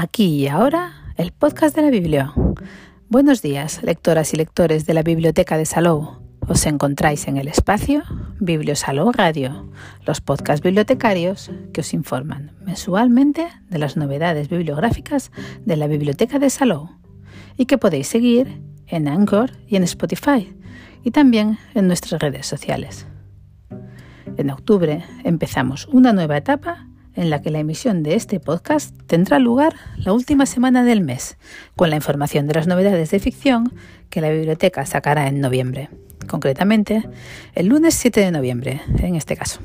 Aquí y ahora, el podcast de la Biblia. Buenos días, lectoras y lectores de la Biblioteca de Salou. Os encontráis en el espacio Bibliosalou Radio, los podcasts bibliotecarios que os informan mensualmente de las novedades bibliográficas de la Biblioteca de Salou y que podéis seguir en Anchor y en Spotify y también en nuestras redes sociales. En octubre empezamos una nueva etapa en la que la emisión de este podcast tendrá lugar la última semana del mes, con la información de las novedades de ficción que la biblioteca sacará en noviembre, concretamente el lunes 7 de noviembre, en este caso.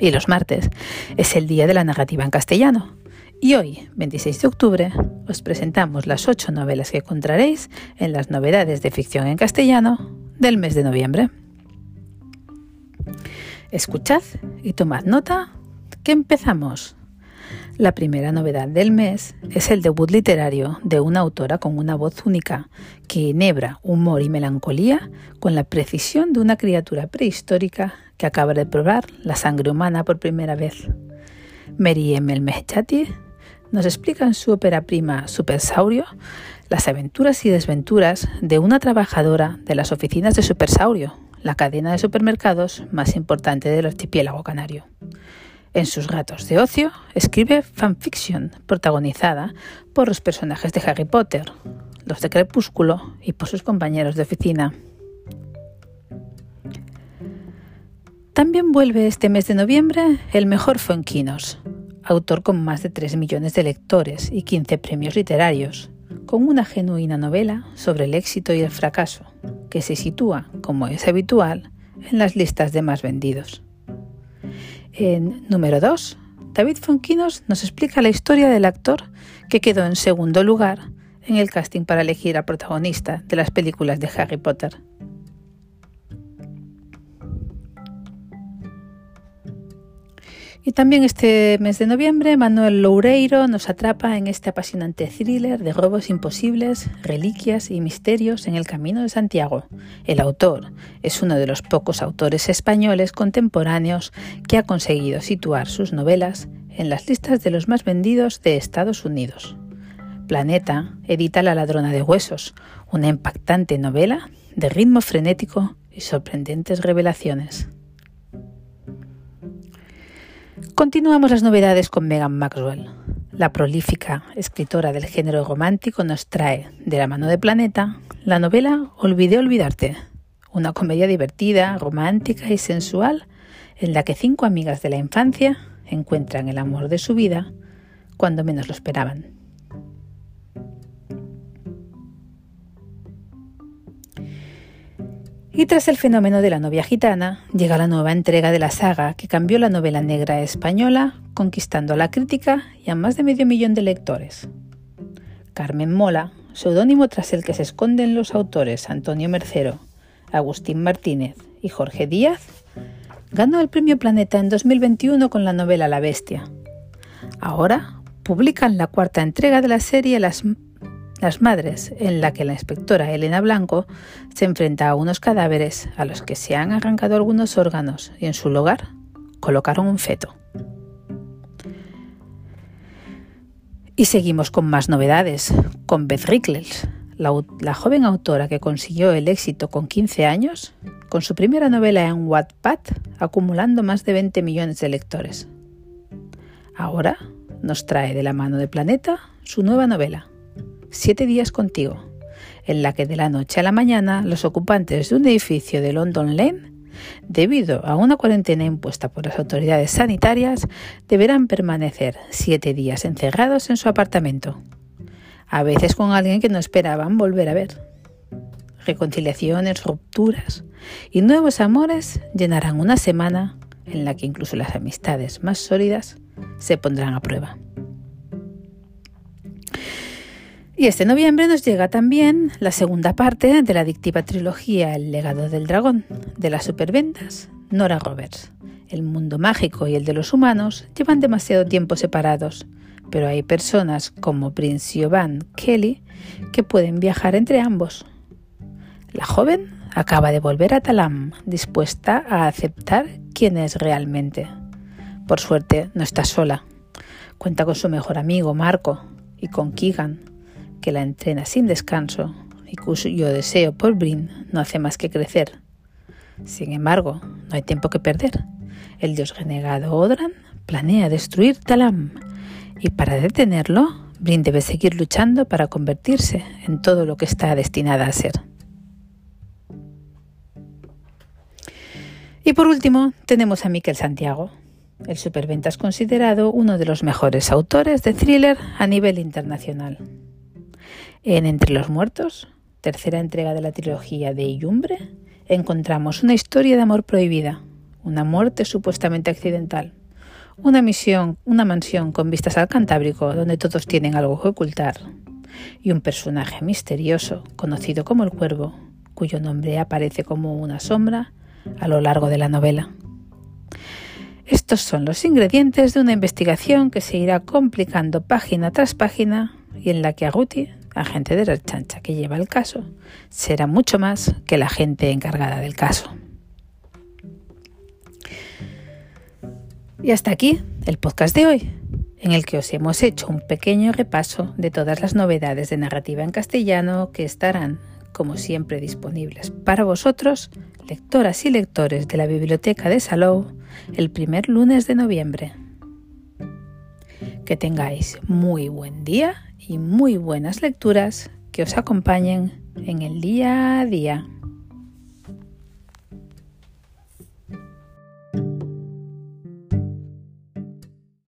Y los martes es el día de la narrativa en castellano. Y hoy, 26 de octubre, os presentamos las ocho novelas que encontraréis en las novedades de ficción en castellano del mes de noviembre. Escuchad y tomad nota ¿Qué empezamos? La primera novedad del mes es el debut literario de una autora con una voz única que enhebra humor y melancolía con la precisión de una criatura prehistórica que acaba de probar la sangre humana por primera vez. Mary M. Mehchati nos explica en su ópera prima Supersaurio las aventuras y desventuras de una trabajadora de las oficinas de Supersaurio, la cadena de supermercados más importante del archipiélago canario. En sus ratos de ocio escribe fanfiction protagonizada por los personajes de Harry Potter, los de Crepúsculo y por sus compañeros de oficina. También vuelve este mes de noviembre el mejor Fuenquinos, autor con más de 3 millones de lectores y 15 premios literarios, con una genuina novela sobre el éxito y el fracaso, que se sitúa, como es habitual, en las listas de más vendidos. En número 2, David Fonquinos nos explica la historia del actor que quedó en segundo lugar en el casting para elegir al protagonista de las películas de Harry Potter. Y también este mes de noviembre, Manuel Loureiro nos atrapa en este apasionante thriller de robos imposibles, reliquias y misterios en el Camino de Santiago. El autor es uno de los pocos autores españoles contemporáneos que ha conseguido situar sus novelas en las listas de los más vendidos de Estados Unidos. Planeta edita La ladrona de huesos, una impactante novela de ritmo frenético y sorprendentes revelaciones. Continuamos las novedades con Megan Maxwell. La prolífica escritora del género romántico nos trae, de la mano de Planeta, la novela Olvidé olvidarte, una comedia divertida, romántica y sensual en la que cinco amigas de la infancia encuentran el amor de su vida cuando menos lo esperaban. Y tras el fenómeno de la novia gitana, llega la nueva entrega de la saga que cambió la novela negra española, conquistando a la crítica y a más de medio millón de lectores. Carmen Mola, seudónimo tras el que se esconden los autores Antonio Mercero, Agustín Martínez y Jorge Díaz, ganó el Premio Planeta en 2021 con la novela La Bestia. Ahora publican la cuarta entrega de la serie Las las Madres, en la que la inspectora Elena Blanco se enfrenta a unos cadáveres a los que se han arrancado algunos órganos y en su lugar colocaron un feto. Y seguimos con más novedades, con Beth Rickles, la, la, joven autora que consiguió el éxito con 15 años, con su primera novela en Wattpad, acumulando más de 20 millones de lectores. Ahora nos trae de la mano de Planeta su nueva novela, Siete días contigo, en la que de la noche a la mañana los ocupantes de un edificio de London Lane, debido a una cuarentena impuesta por las autoridades sanitarias, deberán permanecer siete días encerrados en su apartamento, a veces con alguien que no esperaban volver a ver. Reconciliaciones, rupturas y nuevos amores llenarán una semana en la que incluso las amistades más sólidas se pondrán a prueba. Y este noviembre nos llega también la segunda parte de la adictiva trilogía El legado del dragón, de las superventas Nora Roberts. El mundo mágico y el de los humanos llevan demasiado tiempo separados, pero hay personas como Prince Giovanni Kelly que pueden viajar entre ambos. La joven acaba de volver a Talam, dispuesta a aceptar quién es realmente. Por suerte, no está sola Cuenta con su mejor amigo Marco y con Keegan, que la entrena sin descanso y cuyo deseo por Brin no hace más que crecer. Sin embargo, no hay tiempo que perder. El dios renegado Odran planea destruir Talam y para detenerlo, Brin debe seguir luchando para convertirse en todo lo que está destinada a ser. Y por último, tenemos a Miquel Santiago. El superventa es considerado uno de los mejores autores de thriller a nivel internacional. En Entre los Muertos, tercera entrega de la trilogía de Yumbre, encontramos una historia de amor prohibida, una muerte supuestamente accidental, una misión, una mansión con vistas al Cantábrico donde todos tienen algo que ocultar, y un personaje misterioso conocido como el Cuervo, cuyo nombre aparece como una sombra a lo largo de la novela. Estos son los ingredientes de una investigación que se irá complicando página tras página y en la que Aguti, agente de la chancha que lleva el caso, será mucho más que la gente encargada del caso. Y hasta aquí el podcast de hoy, en el que os hemos hecho un pequeño repaso de todas las novedades de narrativa en castellano que estarán, como siempre, disponibles para vosotros lectoras y lectores de la Biblioteca de Salou el primer lunes de noviembre. Que tengáis muy buen día y muy buenas lecturas que os acompañen en el día a día.